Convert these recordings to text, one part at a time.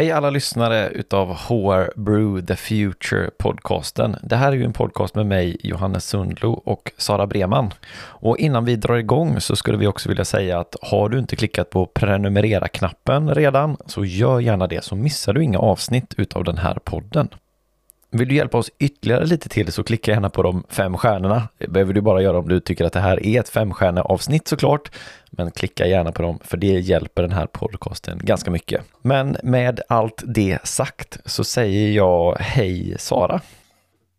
Hej alla lyssnare utav HR Brew The Future podcasten. Det här är ju en podcast med mig, Johannes Sundlo och Sara Breman. Och innan vi drar igång så skulle vi också vilja säga att har du inte klickat på prenumerera-knappen redan så gör gärna det så missar du inga avsnitt utav den här podden. Vill du hjälpa oss ytterligare lite till så klicka gärna på de fem stjärnorna. Det behöver du bara göra om du tycker att det här är ett femstjärneavsnitt såklart. Men klicka gärna på dem för det hjälper den här podcasten ganska mycket. Men med allt det sagt så säger jag hej Sara.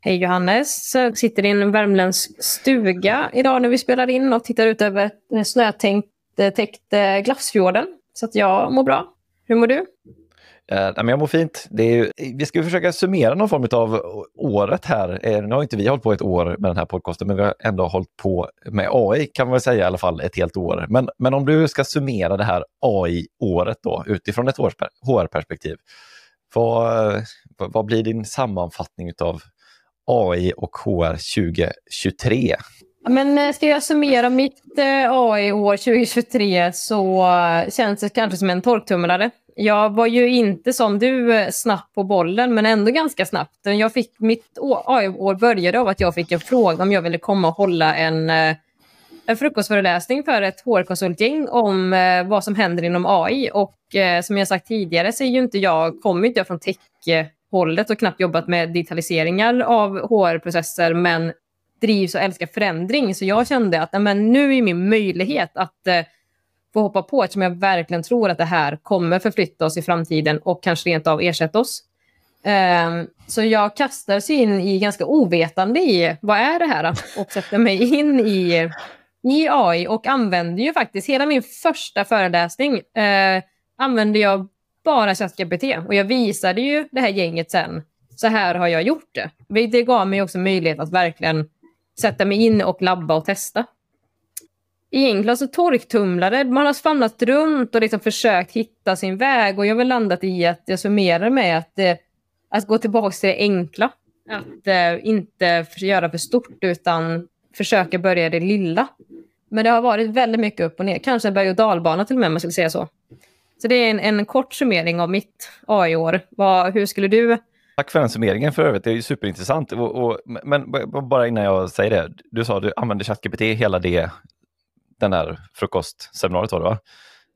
Hej Johannes, jag sitter i en värmländsk stuga idag när vi spelar in och tittar ut över snötäckt Glafsfjorden. Så att jag mår bra. Hur mår du? Eh, men jag mår fint. Det är, vi ska försöka summera någon form av året här. Eh, nu har inte vi hållit på ett år med den här podcasten, men vi har ändå hållit på med AI kan man väl säga i alla fall ett helt år. Men, men om du ska summera det här AI-året då utifrån ett HR-perspektiv, vad, vad blir din sammanfattning av AI och HR 2023? Men eh, ska jag summera mitt eh, AI-år 2023 så eh, känns det kanske som en torktumlare. Jag var ju inte som du snabb på bollen, men ändå ganska snabbt. Jag fick, mitt AI-år började av att jag fick en fråga om jag ville komma och hålla en, en frukostföreläsning för ett HR-konsultgäng om vad som händer inom AI. Och som jag sagt tidigare så är ju inte jag, kommer inte jag från tech-hållet och knappt jobbat med digitaliseringar av HR-processer, men drivs och älskar förändring. Så jag kände att men, nu är min möjlighet att eh, få hoppa på eftersom jag verkligen tror att det här kommer förflytta oss i framtiden och kanske rent av ersätta oss. Um, så jag kastades in i ganska ovetande i vad är det här och sätter mig in i, i AI och använder ju faktiskt hela min första föreläsning eh, uh, använde jag bara ChatGPT och jag visade ju det här gänget sen. Så här har jag gjort det. Det gav mig också möjlighet att verkligen sätta mig in och labba och testa egentligen så torktumlare. Man har famlat runt och liksom försökt hitta sin väg och jag har väl landat i att jag summerar med att, eh, att gå tillbaka till det enkla. Att eh, inte göra för stort utan försöka börja det lilla. Men det har varit väldigt mycket upp och ner. Kanske en berg och dalbana till och med om man skulle säga så. Så det är en, en kort summering av mitt AI-år. hur skulle du Tack för den summeringen för övrigt, det är ju superintressant. Och, och, men bara innan jag säger det, du sa att du använder ChatGPT hela det den här frukostseminariet var det va?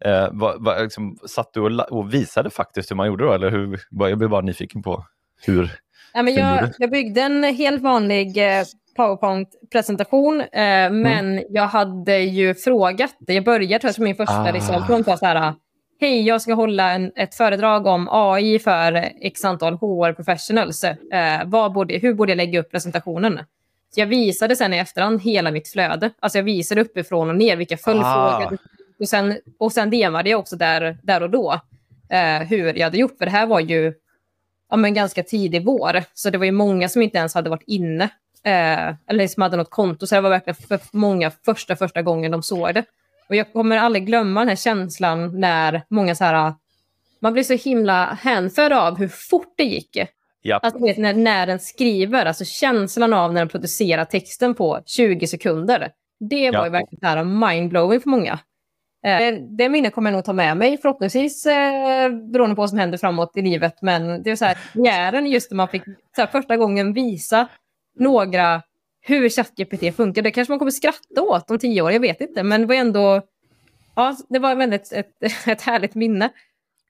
Eh, var, var, liksom, satt du och, och, visade faktiskt hur man gjorde då? Eller hur, jag blev bara nyfiken på hur. Ja, men jag, jag byggde en helt vanlig eh, PowerPoint-presentation, eh, mm. men jag hade ju frågat, jag började tror jag, min första ah. liksom, så här, hej, jag ska hålla en, ett föredrag om AI för x antal HR professionals. Eh, vad borde, hur borde jag lägga upp presentationen? jag visade sen i efterhand hela mitt flöde. Alltså jag visade uppifrån och ner vilka följdfrågor. Ah. Och sen, och sen DMade jag också där, där och då eh, hur jag hade gjort. För det här var ju ja, men ganska tidig vår. Så det var ju många som inte ens hade varit inne. Eh, eller som hade något konto. Så det var verkligen för många första, första gången de såg det. Och jag kommer aldrig glömma den här känslan när många så här... Man blir så himla hänförd av hur fort det gick. Yep. Alltså, vet, när, när den skriver, alltså känslan av när den producerar texten på 20 sekunder. Det var yep. ju verkligen mindblowing för många. Eh, det minnet kommer jag nog ta med mig förhoppningsvis eh, beroende på vad som händer framåt i livet. Men det är så här, just när man fick så här, första gången visa några hur ChatGPT funkar. Det kanske man kommer skratta åt om tio år, jag vet inte. Men det var ändå, ja, det var väldigt ett, ett härligt minne.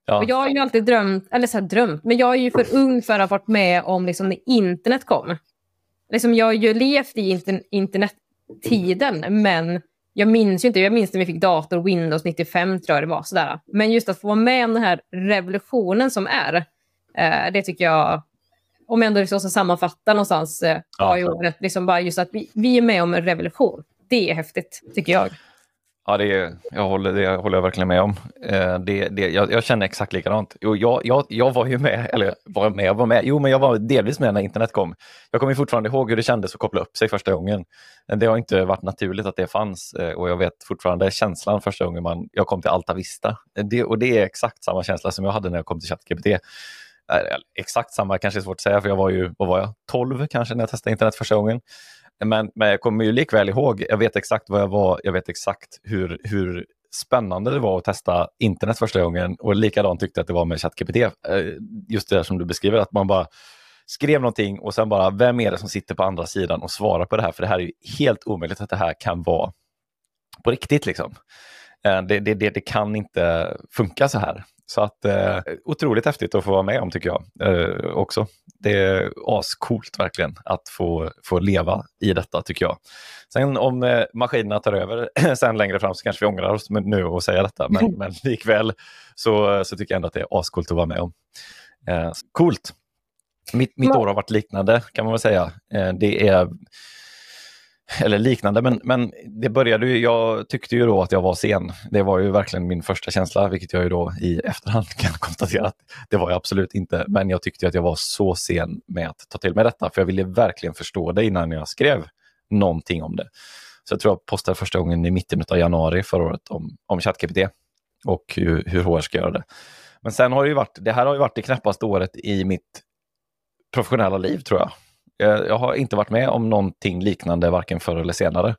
Ja. Och jag har ju alltid drömt, eller så här, drömt, men jag är ju för ung för att ha varit med om liksom, när internet kom. Liksom, jag har ju levt i inter internettiden, men jag minns ju inte. Jag minns när vi fick dator, Windows 95 tror jag det var. Sådär. Men just att få vara med om den här revolutionen som är, eh, det tycker jag, om jag ändå liksom ska sammanfatta någonstans eh, ja, i året, liksom bara just att vi, vi är med om en revolution. Det är häftigt, tycker jag. Ja, det, jag håller, det håller jag verkligen med om. Eh, det, det, jag, jag, känner exakt likadant. Jo, jag, jag, jag var ju med, eller var med, var med, jo men jag var delvis med när internet kom. Jag kommer fortfarande ihåg hur det kändes att koppla upp sig första gången. Det har inte varit naturligt att det fanns eh, och jag vet fortfarande känslan första gången man, jag kom till Alta Vista. Det, och det är exakt samma känsla som jag hade när jag kom till ChatGPT. Äh, exakt samma kanske är svårt att säga för jag var ju, vad var jag, 12 kanske när jag testade internet första gången. Men, men jag kommer ju likväl ihåg, jag vet exakt vad jag var, jag vet exakt hur, hur spännande det var att testa internet första gången och likadant tyckte jag att det var med ChatGPT. Eh, just det där som du beskriver, att man bara skrev någonting och sen bara, vem är det som sitter på andra sidan och svarar på det här? För det här är ju helt omöjligt att det här kan vara på riktigt. Liksom. Eh, det, det, det, det kan inte funka så här. Så att eh, otroligt häftigt att få vara med om tycker jag eh, också. Det är ascoolt verkligen att få, få leva i detta tycker jag. Sen om eh, maskinerna tar över sen längre fram så kanske vi ångrar oss nu och säga detta. Men, men likväl så, så tycker jag ändå att det är ascoolt att vara med om. Eh, coolt! Mitt, mitt år har varit liknande kan man väl säga. Eh, det är eller liknande, men, men det började ju, jag tyckte ju då att jag var sen. Det var ju verkligen min första känsla, vilket jag ju då i efterhand kan konstatera att det var jag absolut inte. Men jag tyckte att jag var så sen med att ta till mig detta, för jag ville verkligen förstå det innan jag skrev någonting om det. Så jag tror jag postade första gången i mitten av januari förra året om, om ChatGPT och hur, hur HR ska göra det. Men sen har det ju varit, det här har ju varit det knappaste året i mitt professionella liv tror jag. Eh, jag, har inte varit med om någonting liknande varken förr eller senare.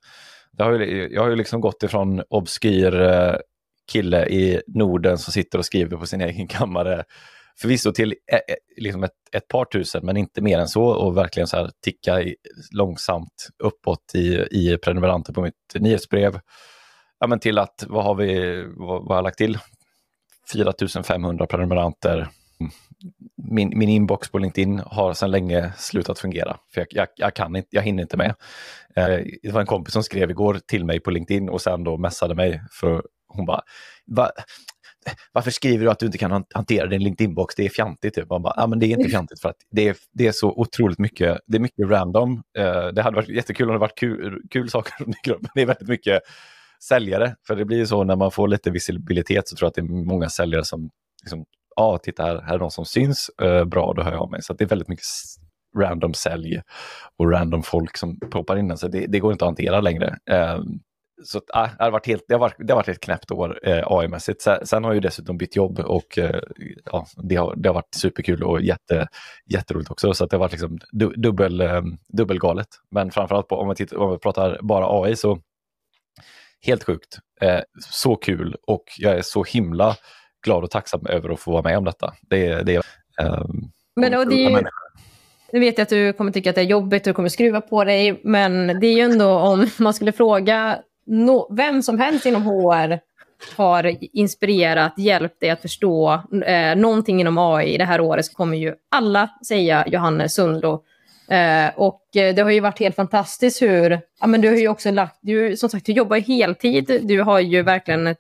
Jag har ju, jag har ju liksom gått ifrån obskyr eh, kille i Norden som sitter och skriver på sin egen kammare förvisso till eh, liksom ett, ett par tusen, men inte mer än så och verkligen så här ticka i, långsamt uppåt i, i prenumeranter på mitt nyhetsbrev. Ja, men till att, vad har vi, vad, vad har jag lagt till? 4500 prenumeranter, mm min, min inbox på LinkedIn har sedan länge slutat fungera. För jag, jag, jag, kan inte, jag hinner inte med. Eh, det var en kompis som skrev igår till mig på LinkedIn och sen då messade mig. för Hon bara, Va, varför skriver du att du inte kan hantera din LinkedIn-box? Det är fjantigt. Typ. Man bara, ah, men det är inte fjantigt för att det är, det är så otroligt mycket, det är mycket random. Eh, det hade varit jättekul om det varit kul, kul saker som dyker upp, men det är väldigt mycket säljare. För det blir ju så när man får lite visibilitet så tror jag att det är många säljare som liksom ah, titta här, här är de som syns, uh, bra, då hör jag av mig. Så det är väldigt mycket random sälj och random folk som poppar in. Så det, det går inte att hantera längre. Uh, så ah, det, har varit helt, det, har varit, det har varit ett knäppt år eh, AI-mässigt. Sen, sen, har jag dessutom bytt jobb och eh, ja, det, har, det har varit superkul och jätte, jätteroligt också. Så det har varit liksom du, dubbel, eh, dubbelgalet. Men framförallt på, om, vi tittar, om vi pratar bara AI så helt sjukt. Eh, så kul och jag är så himla glad och tacksam över att få vara med om detta. Det, det, um, men och det är nu vet jag att du kommer tycka att det är jobbigt och du kommer skruva på dig, men det är ju ändå om man skulle fråga no, vem som helst inom HR har inspirerat, hjälpt dig att förstå eh, någonting inom AI det här året så kommer ju alla säga Johannes Sundlo. Eh, och eh, det har ju varit helt fantastiskt hur, ja men du har ju också lagt, du som sagt du jobbar heltid, du har ju verkligen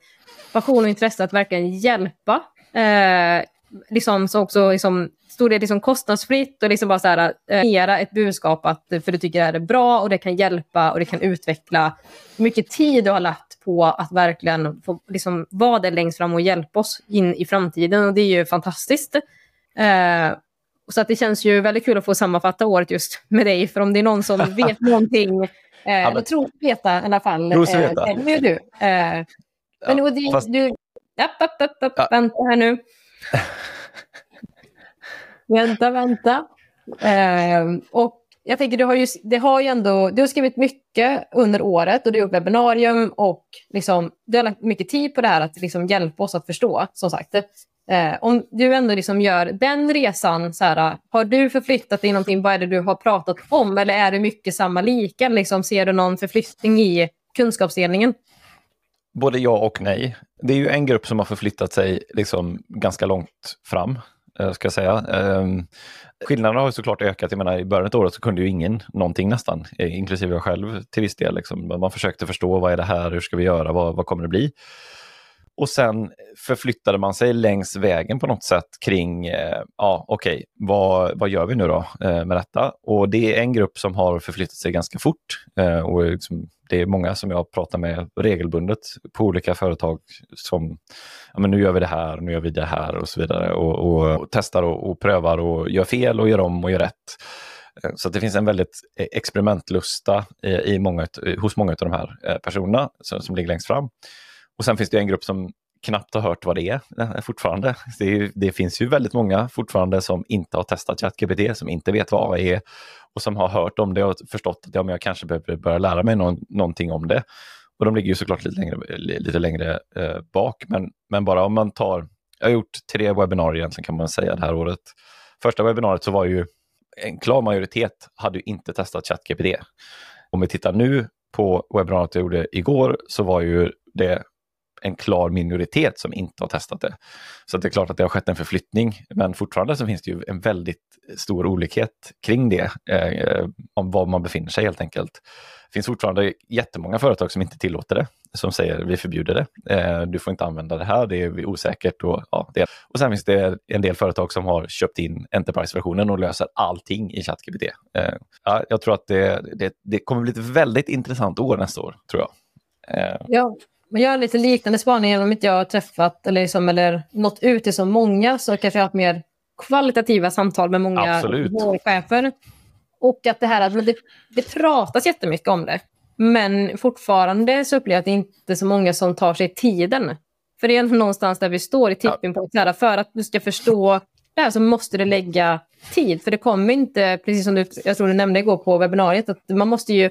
passion och intresse att verkligen hjälpa. Eh, liksom, så också liksom, stor del liksom kostnadsfritt och liksom bara så här, eh, ett budskap att, för du tycker det här är bra och det kan hjälpa och det kan utveckla. Mycket tid du har lagt på att verkligen få liksom, vara där längst fram och hjälpa oss in i framtiden och det är ju fantastiskt. Eh, så att det känns ju väldigt kul att få sammanfatta året just med dig, för om det är någon som vet någonting, eh, ja, men... tror veta i alla fall, eh, det är du. Eh, men ja, det, fast... du... App, app, app, app. Ja. Vänta här nu. vänta, vänta. Eh, och jag tänker, du har ju, det har ju ändå, du har skrivit mycket under året och du har gjort webbinarium och liksom, du har lagt mycket tid på det här att liksom hjälpa oss att förstå, som sagt. Eh, om du ändå liksom gör den resan, så här, har du förflyttat dig någonting? Vad är det du har pratat om? Eller är det mycket samma lika? Liksom, ser du någon förflyttning i kunskapsdelningen? Både ja och nej. Det är ju en grupp som har förflyttat sig liksom ganska långt fram, eh, ska jag säga. Ehm, skillnaderna har såklart ökat. Jag menar, I början av året så kunde ju ingen någonting nästan, eh, inklusive jag själv till viss del. Liksom. Man försökte förstå vad är det här, hur ska vi göra, vad, vad kommer det bli? Och sen förflyttade man sig längs vägen på något sätt kring, eh, ja okej, okay, vad, vad gör vi nu då eh, med detta? Och det är en grupp som har förflyttat sig ganska fort eh, och liksom, det är många som jag pratar med regelbundet på olika företag som, ja men nu gör vi det här, nu gör vi det här och så vidare och, och, och testar och, och, prövar och gör fel och gör om och gör rätt. Eh, så det finns en väldigt eh, experimentlusta eh, i många, hos många av de här personerna som, som ligger längst fram. Och sen finns det en grupp som knappt har hört vad det är eh, fortfarande. Det, det, finns ju väldigt många fortfarande som inte har testat ChatGPT, som inte vet vad AI är och som har hört om det och förstått att ja, men jag kanske behöver börja lära mig någon, någonting om det. Och de ligger ju såklart lite längre, lite längre eh, bak, men, men bara om man tar, jag har gjort tre webbinarier egentligen kan man säga det här året. Första webbinariet så var ju en klar majoritet hade ju inte testat ChatGPT. Om vi tittar nu på webbinariet jag gjorde igår så var ju det en klar minoritet som inte har testat det. Så det är klart att det har skett en förflyttning, men fortfarande så finns det ju en väldigt stor olikhet kring det, eh, om var man befinner sig helt enkelt. Det finns fortfarande jättemånga företag som inte tillåter det, som säger vi förbjuder det. Eh, du får inte använda det här, det är osäkert. Och, ja, det. och sen finns det en del företag som har köpt in Enterprise-versionen och löser allting i ChatGPT. Eh, ja, jag tror att det, det, det kommer bli ett väldigt intressant år nästa år, tror jag. Eh. Ja, men jag har lite liknande spaning, även om inte jag har träffat eller, liksom, eller nått ut till så många så kanske jag har haft mer kvalitativa samtal med många vårdchefer. Och att det här att det, det pratas jättemycket om det. Men fortfarande så upplever jag att det inte är så många som tar sig tiden. För det är någonstans där vi står i tipping på ja. För att du ska förstå det här så måste du lägga tid. För det kommer inte, precis som du, jag tror du nämnde igår på webbinariet, att man måste ju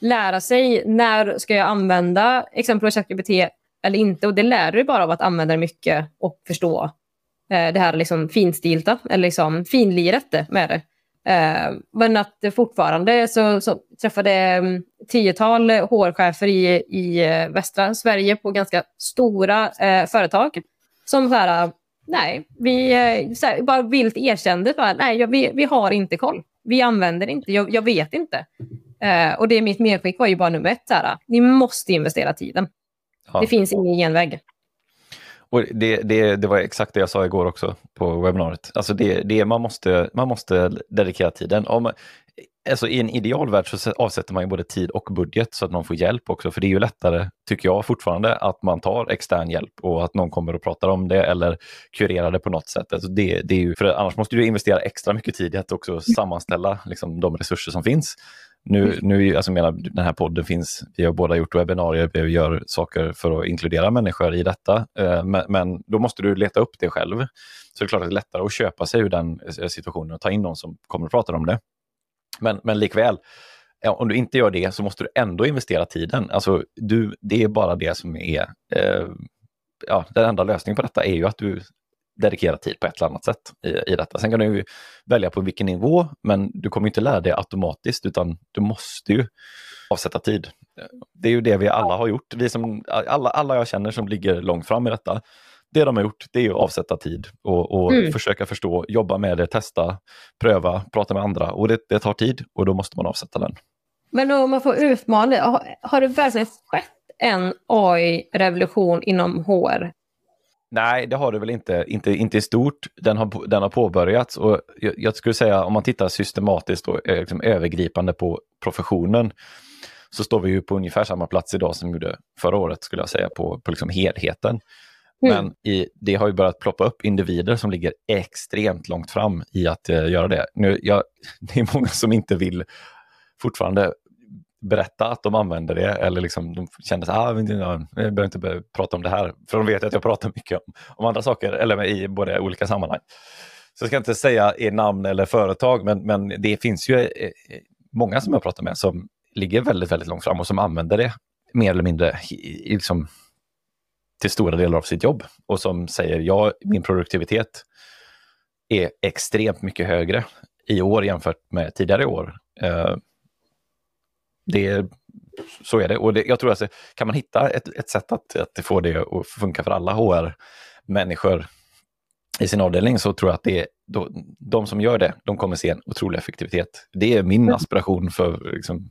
lära sig när ska jag använda exempelvis ChatGPT eller inte. Och det lär du bara av att använda det mycket och förstå eh, det här liksom finstilta, eller liksom finliret med det. Eh, men att det fortfarande så, så träffade mm, tiotal HR-chefer i, i eh, västra Sverige på ganska stora eh, företag som så här, nej, vi eh, så här, bara vilt erkände att nej, vi, vi har inte koll. Vi använder inte, jag, jag vet inte och det mitt medskick var ju bara nummer ett, här, ni måste investera tiden. Ja. Det finns ingen genväg. Och det, det, det var exakt det jag sa igår också på webbinariet. Alltså det, det, man, måste, man måste dedikera tiden. Om, alltså I en idealvärld så avsätter man ju både tid och budget så att man får hjälp också. För det är ju lättare, tycker jag fortfarande, att man tar extern hjälp och att någon kommer och pratar om det eller kurerar det på något sätt. Alltså det, det är ju, för annars måste du investera extra mycket tid i att också sammanställa liksom, de resurser som finns. Nu, mm. nu alltså menar, den här podden finns, vi har båda gjort webbinarier, vi gör saker för att inkludera människor i detta. Eh, men, men, då måste du leta upp det själv. Så det är klart att det är lättare att köpa sig ur den eh, situationen och ta in någon som kommer att prata om det. Men, men likväl, om du inte gör det så måste du ändå investera tiden. Alltså, du, det är bara det som är... Eh, ja, den enda lösningen på detta är ju att du dedikera tid på ett eller annat sätt i, i detta. Sen kan du välja på vilken nivå, men du kommer inte lära dig automatiskt, utan du måste ju avsätta tid. Det är ju det vi alla har gjort. Vi som, alla, alla jag känner som ligger långt fram i detta, det de har gjort det är att avsätta tid och, och mm. försöka förstå, jobba med det, testa, pröva, prata med andra. Och det, det tar tid och då måste man avsätta den. Men om man får utmana, har, har det verkligen skett en AI-revolution inom HR Nej, det har det väl inte. Inte, inte i stort. Den har, den har påbörjats och jag, jag skulle säga om man tittar systematiskt och eh, liksom övergripande på professionen så står vi ju på ungefär samma plats idag som vi gjorde förra året skulle jag säga på, på liksom helheten. Mm. Men i, det har ju börjat ploppa upp individer som ligger extremt långt fram i att uh, göra det. Nu, jag, det är många som inte vill fortfarande berätta att de använder det eller liksom de kände att ah, jag behöver inte prata om det här. För de vet att jag pratar mycket om, om andra saker eller i både olika sammanhang. Så jag ska inte säga i namn eller företag men, men det finns ju eh, många som jag pratar med som ligger väldigt, väldigt långt fram och som använder det mer eller mindre i, liksom, till stora delar av sitt jobb och som säger ja, min produktivitet är extremt mycket högre i år jämfört med tidigare år. Eh, det, så är det. Och det, jag tror att kan man hitta ett, ett sätt att, att få det att funka för alla HR-människor i sin avdelning så tror jag att det är, då, de som gör det, de kommer se en otrolig effektivitet. Det är min aspiration för liksom,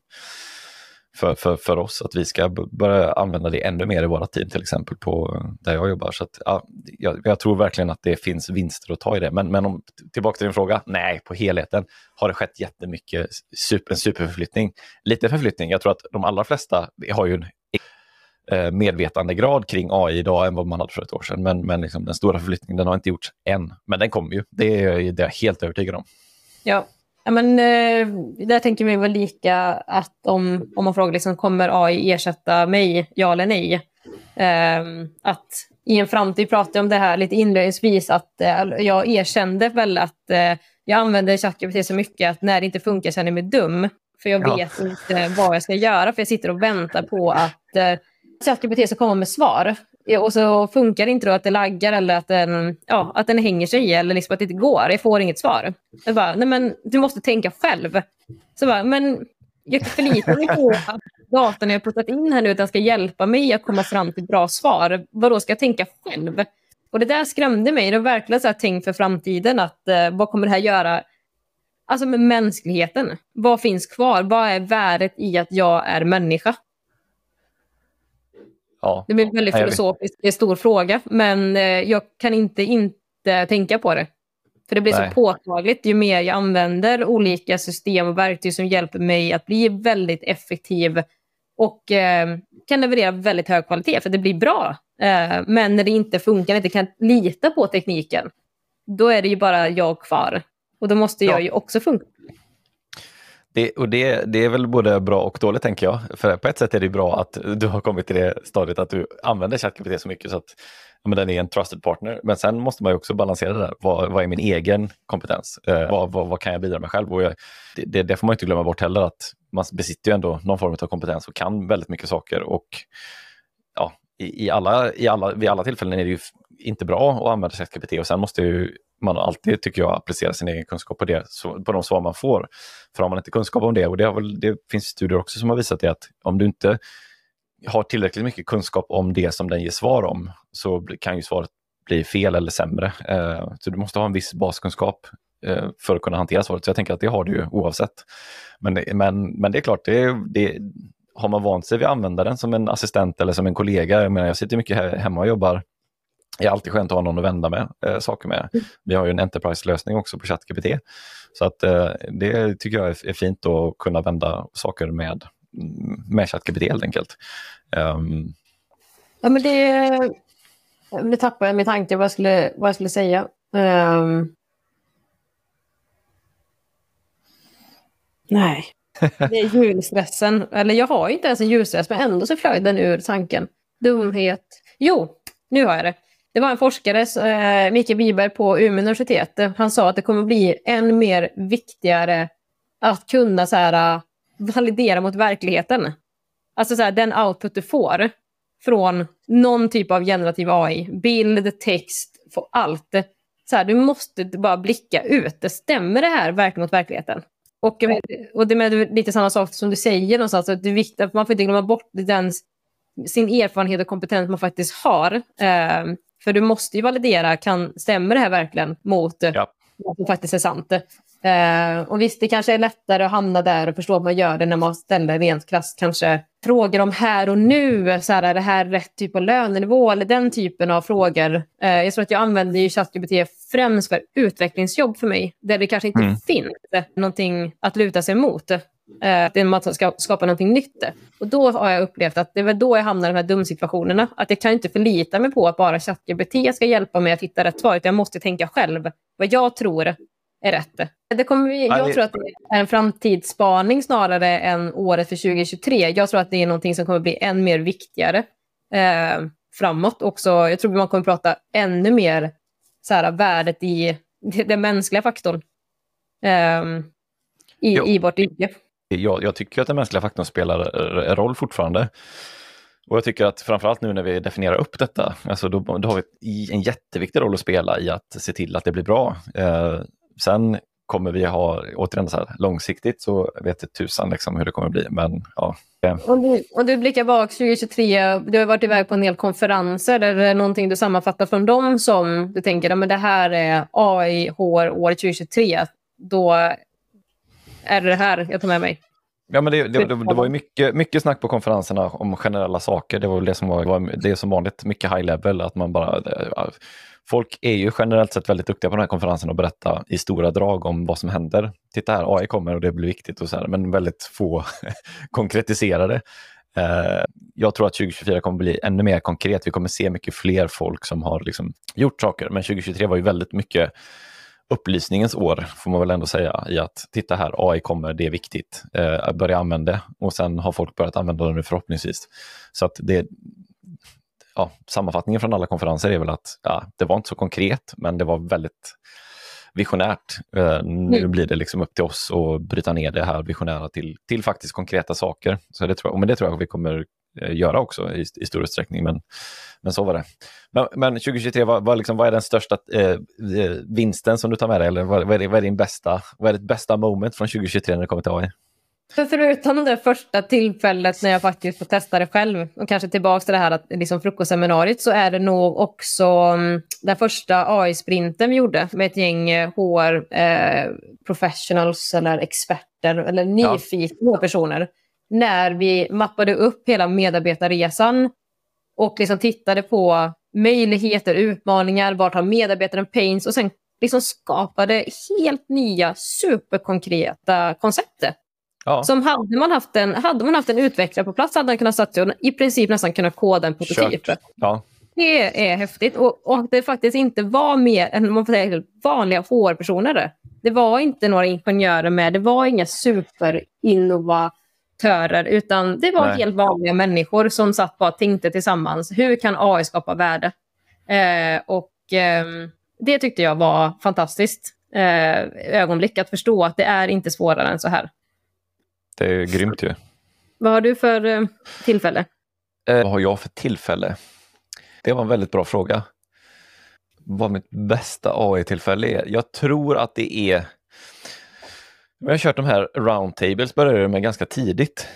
för, för, för oss att vi ska börja använda det ännu mer i våra team, till exempel på eh, där jag jobbar. Så att, ja, jag, jag, tror verkligen att det finns vinster att ta i det. Men, men om, tillbaka till din fråga, nej, på helheten har det skett jättemycket, super, en superförflyttning. Lite förflyttning, jag tror att de allra flesta har ju en e- eh, medvetandegrad kring AI idag än vad man hade för ett år sedan. Men, men liksom, den stora förflyttningen den har inte gjorts än. Men den kommer ju, det är, det är jag helt övertygad om. Ja, Ja, men, eh, där tänker vi väl lika att om, om man frågar liksom, kommer AI ersätta mig, ja eller nej? Eh, att i en framtid pratar jag om det här lite inledningsvis, att eh, jag erkände väl att eh, jag använder ChatGPT så mycket att när det inte funkar känner jag mig dum. För jag vet inte vad jag ska göra, för jag sitter och väntar på att ChatGPT ska komma med svar och så funkar det inte då att det laggar eller att den, ja, att den hänger sig eller liksom att det inte går. Jag får inget svar. Jag bara, nej men du måste tänka själv. Så bara, men jag förlitar mig på att datorn jag puttat in här nu, att den ska hjälpa mig att komma fram till bra svar. Vad ska jag tänka själv? Och det där skrämde mig. Det var verkligen så här tänk för framtiden. att eh, Vad kommer det här göra alltså med mänskligheten? Vad finns kvar? Vad är värdet i att jag är människa? Ja. Det blir en väldigt filosofiskt, det är en stor fråga, men eh, jag kan inte inte tänka på det. För det blir Nej. så påtagligt ju mer jag använder olika system och verktyg som hjälper mig att bli väldigt effektiv och eh, kan leverera väldigt hög kvalitet, för det blir bra. Eh, men när det inte funkar, inte kan lita på tekniken, då är det ju bara jag kvar. Och då måste jag ja. ju också funka. Det, och det, det är väl både bra och dåligt tänker jag. För på ett sätt är det bra att du har kommit till det stadiet att du använder ChatGPT så mycket så att ja, men den är en trusted partner. Men sen måste man ju också balansera det där. Vad, vad är min egen kompetens? Eh, vad, vad, vad, kan jag bidra med själv? Och jag, det, det, det, får man inte glömma bort heller att man besitter ju ändå någon form av kompetens och kan väldigt mycket saker. Och ja, i, i alla, i alla, vid alla tillfällen är det ju inte bra att använda ChatGPT och sen måste ju man alltid, tycker jag, applicera sin egen kunskap på, det, på de svar man får. För har man inte kunskap om det, och det, väl, det finns studier också som har visat det, att om du inte har tillräckligt mycket kunskap om det som den ger svar om, så kan ju svaret bli fel eller sämre. Eh, så du måste ha en viss baskunskap eh, för att kunna hantera svaret. Så jag tänker att det har du ju oavsett. Men, men, men det är klart, det, det, har man vant sig vid att använda den som en assistent eller som en kollega, jag menar jag sitter mycket hemma och jobbar det är alltid skönt att ha någon att vända med äh, saker med. Mm. Vi har ju en Enterprise-lösning också på ChatGPT. Så att äh, det tycker jag är, är, fint att kunna vända saker med, med ChatGPT helt enkelt. Um... Ja, men det, det tappade jag min tanke vad jag skulle, vad jag skulle säga. Um... Nej, det är julstressen. Eller jag har inte ens en julstress, men ändå så flög den ur tanken. Dumhet. Jo, nu har jag det. Det var en forskare, eh, Mikael Wiberg på Umeå universitet. Han sa att det kommer bli än mer viktigare att kunna så här, eh, validera mot verkligheten. Alltså så här, den output du får från någon typ av generativ AI, bild, text, allt. Så här, du måste bara blicka ut. Det stämmer det här verkligen mot verkligheten? Och, och det är lite samma sak som du säger någonstans, att det är viktigt att man får inte glömma bort den, sin erfarenhet och kompetens man faktiskt har. Eh, för du måste ju validera, kan, stämmer det här verkligen mot ja. vad som faktiskt är sant? Eh, och visst, det kanske är lättare att hamna där och förstå vad man gör det när man ställer rent krasst kanske frågor om här och nu. Så här, är det här rätt typ av lönenivå eller den typen av frågor? Eh, jag tror att jag använder ju ChatGPT främst för utvecklingsjobb för mig, där det kanske inte mm. finns någonting att luta sig mot. Eh, det är att ska skapa någonting nytt. Och då har jag upplevt att det är väl då jag hamnar i de här dumsituationerna. Att jag kan inte förlita mig på att bara ChatGPT ska hjälpa mig att hitta rätt svar. jag måste tänka själv vad jag tror är rätt. Det kommer, jag tror att det är en framtidsspaning snarare än året för 2023. Jag tror att det är någonting som kommer bli än mer viktigare eh, framåt också. Jag tror att man kommer prata ännu mer så här, värdet i den mänskliga faktorn eh, i, i vårt yrke jag, jag tycker att den mänskliga faktorn spelar eh, roll fortfarande. Och jag tycker att framförallt nu när vi definierar upp detta, alltså då, då har vi en jätteviktig roll att spela i att se till att det blir bra. Eh, sen kommer vi ha, återigen så här, långsiktigt så vet jag tusan liksom hur det kommer bli. Men, ja. Om du, om du blickar bak 2023, du har varit iväg på en del konferenser. Är det någonting du sammanfattar från dem som du tänker att det här är AI HR år 2023? Då är det det här jag tar med mig. Ja, men det, det, det, det var ju mycket, mycket snack på konferenserna om generella saker. Det var väl det som var, det som vanligt, mycket high level. Att man bara, folk är ju generellt sett väldigt duktiga på den här konferensen och berätta i stora drag om vad som händer. Titta här, AI kommer och det blir viktigt och så här, men väldigt få konkretiserade. Eh, jag tror att 2024 kommer bli ännu mer konkret. Vi kommer se mycket fler folk som har liksom gjort saker, men 2023 var ju väldigt mycket upplysningens år, får man väl ändå säga, i att titta här, AI kommer, det är viktigt, eh, börja använda det och sen har folk börjat använda det nu förhoppningsvis. Så att det, ja, sammanfattningen från alla konferenser är väl att ja, det var inte så konkret, men det var väldigt visionärt. Eh, nu mm. blir det liksom upp till oss att bryta ner det här visionära till, till faktiskt konkreta saker. Så det tror jag, men det tror jag vi kommer göra också i, i stor utsträckning. Men, men så var det. Men, men 2023, vad, vad, liksom, vad är den största eh, vinsten som du tar med dig? Eller vad, vad, är, vad är din bästa, vad är ditt bästa moment från 2023 när det kommer till AI? För förutom det första tillfället när jag faktiskt får testa det själv och kanske tillbaka till det här att liksom frukostseminariet så är det nog också um, den första AI-sprinten vi gjorde med ett gäng HR eh, eh, professionals eller experter eller nyfikna ja. personer. När vi mappade upp hela medarbetarresan och liksom tittade på möjligheter, utmaningar, vart har medarbetaren pains och sen liksom skapade helt nya superkonkreta koncept. Ja. Som hade man, haft en, hade man haft en utvecklare på plats hade man kunnat satt och i princip nästan kunnat koda en prototyp. Ja. Det är häftigt och, och det faktiskt inte var mer än man får säga, vanliga HR-personer. Det var inte några ingenjörer med, det var inga superinnovatörer utan det var Nej. helt vanliga människor som satt bara och tänkte tillsammans. Hur kan AI skapa värde? Eh, och eh, det tyckte jag var fantastiskt eh, ögonblick att förstå att det är inte svårare än så här. Det är grymt ju. Vad har du för eh, tillfälle? Eh, vad har jag för tillfälle? Det var en väldigt bra fråga. Vad mitt bästa AI-tillfälle är? Jag tror att det är... Jag har kört de här roundtables, började med ganska tidigt.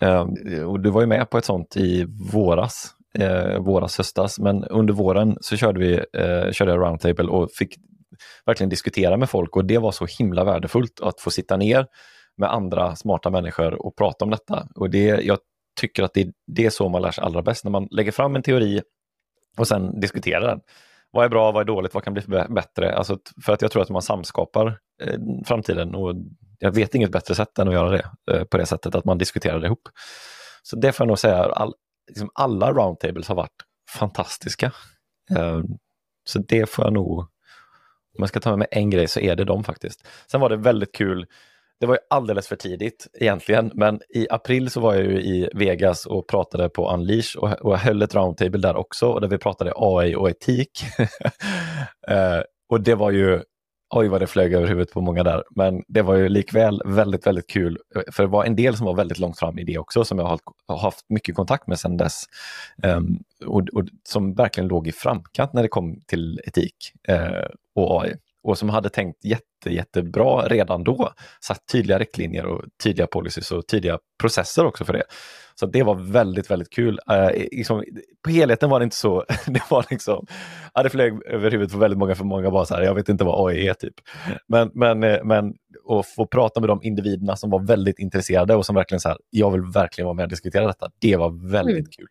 Ehm, och du var ju med på ett sånt i våras, eh, våras, höstas, men under våren så körde vi eh, körde jag roundtable och fick verkligen diskutera med folk och det var så himla värdefullt att få sitta ner med andra smarta människor och prata om detta. Och det, jag tycker att det, det är så man lär sig allra bäst, när man lägger fram en teori och sen diskuterar den. Vad är bra, vad är dåligt, vad kan bli bättre? Alltså, för att jag tror att man samskapar eh, framtiden och jag vet inget bättre sätt än att göra det eh, på det sättet, att man diskuterar det ihop. Så det får jag nog säga, all, liksom alla roundtables har varit fantastiska. Eh, så det får jag nog, om jag ska ta med mig en grej så är det de faktiskt. Sen var det väldigt kul det var ju alldeles för tidigt egentligen, men i april så var jag ju i Vegas och pratade på Unleash och, och höll ett roundtable där också, och där vi pratade AI och etik. eh, och det var ju, oj vad det flög över huvudet på många där, men det var ju likväl väldigt, väldigt kul, eh, för det var en del som var väldigt långt fram i det också, som jag har, har haft mycket kontakt med sedan dess, eh, och, och, som verkligen låg i framkant när det kom till etik eh, och AI och som hade tänkt jätte, jättebra redan då. Satt tydliga riktlinjer och tydliga policies och tydliga processer också för det. Så det var väldigt, väldigt kul. Eh, liksom, på helheten var det inte så, det var liksom, ja, det flög över huvudet på väldigt många, för många var så här, jag vet inte vad AI är typ. Men, men, eh, men att få prata med de individerna som var väldigt intresserade och som verkligen så här, jag vill verkligen vara med och diskutera detta, det var väldigt mm. kul.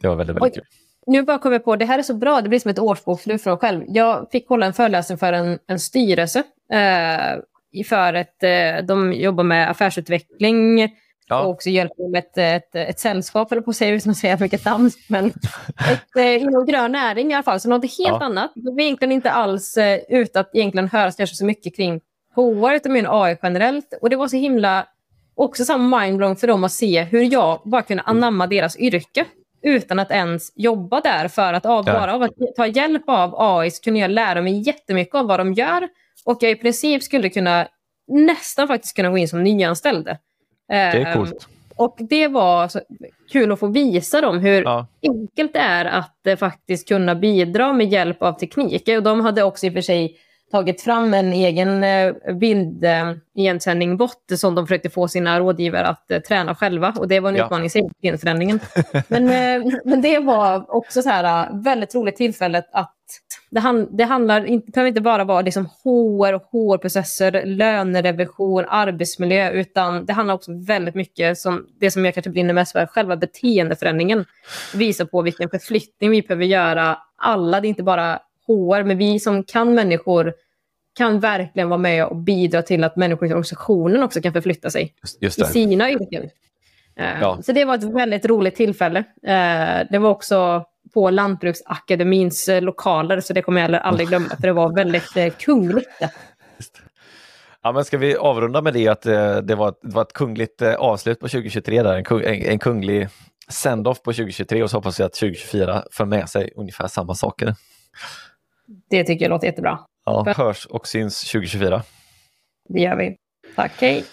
Det var väldigt, väldigt Oj. kul nu bara kommer jag på, det här är så bra, det blir som ett årsbokslut för mig själv. Jag fick hålla en föreläsning för en, en styrelse. Eh, för ett, eh, de jobbar med affärsutveckling ja. och också hjälper med ett, ett, ett sällskap, eller på att säga, utan att säga mycket namn. Men ett, eh, inom grön näring i alla fall, så något helt ja. annat. Det var egentligen inte alls eh, ut att egentligen höra så mycket kring HR, utan mer AI generellt. Och det var så himla, också samma mindblown för dem att se hur jag bara kunde anamma deras yrke utan att ens jobba där. För att av, bara av att ta hjälp av AI så kunde jag lära mig jättemycket av vad de gör. Och jag i princip skulle kunna nästan faktiskt kunna gå in som nyanställd. Det är coolt. Um, och det var kul att få visa dem hur ja. enkelt det är att uh, faktiskt kunna bidra med hjälp av teknik. Och de hade också i och för sig tagit fram en egen eh, bildigensändning-bot som de försökte få sina rådgivare att eh, träna själva. Och det var en ja. utmaning i sig, genförändringen. men, eh, men det var också så här väldigt roligt tillfälle att det, hand, det handlar inte, behöver inte bara vara liksom HR HR-processer, lönerevision, arbetsmiljö, utan det handlar också väldigt mycket som det som jag kanske brinner mest för, själva beteendeförändringen. Visar på vilken förflyttning vi behöver göra alla, det är inte bara HR, men vi som kan människor kan verkligen vara med och bidra till att människor i organisationen också kan förflytta sig i sina yrken. Uh, ja. Så det var ett väldigt roligt tillfälle. Uh, det var också på Lantbruksakademins uh, lokaler, så det kommer jag aldrig glömma, för det var väldigt kungligt. Ja, men ska vi avrunda med det att det var, ett, det var ett kungligt avslut på 2023, där, en, kung, en, en kunglig send-off på 2023 och så hoppas vi att 2024 för med sig ungefär samma saker. Det tycker jag låter jättebra. Ja, hörs och syns 2024. Det gör vi. Tack, hej.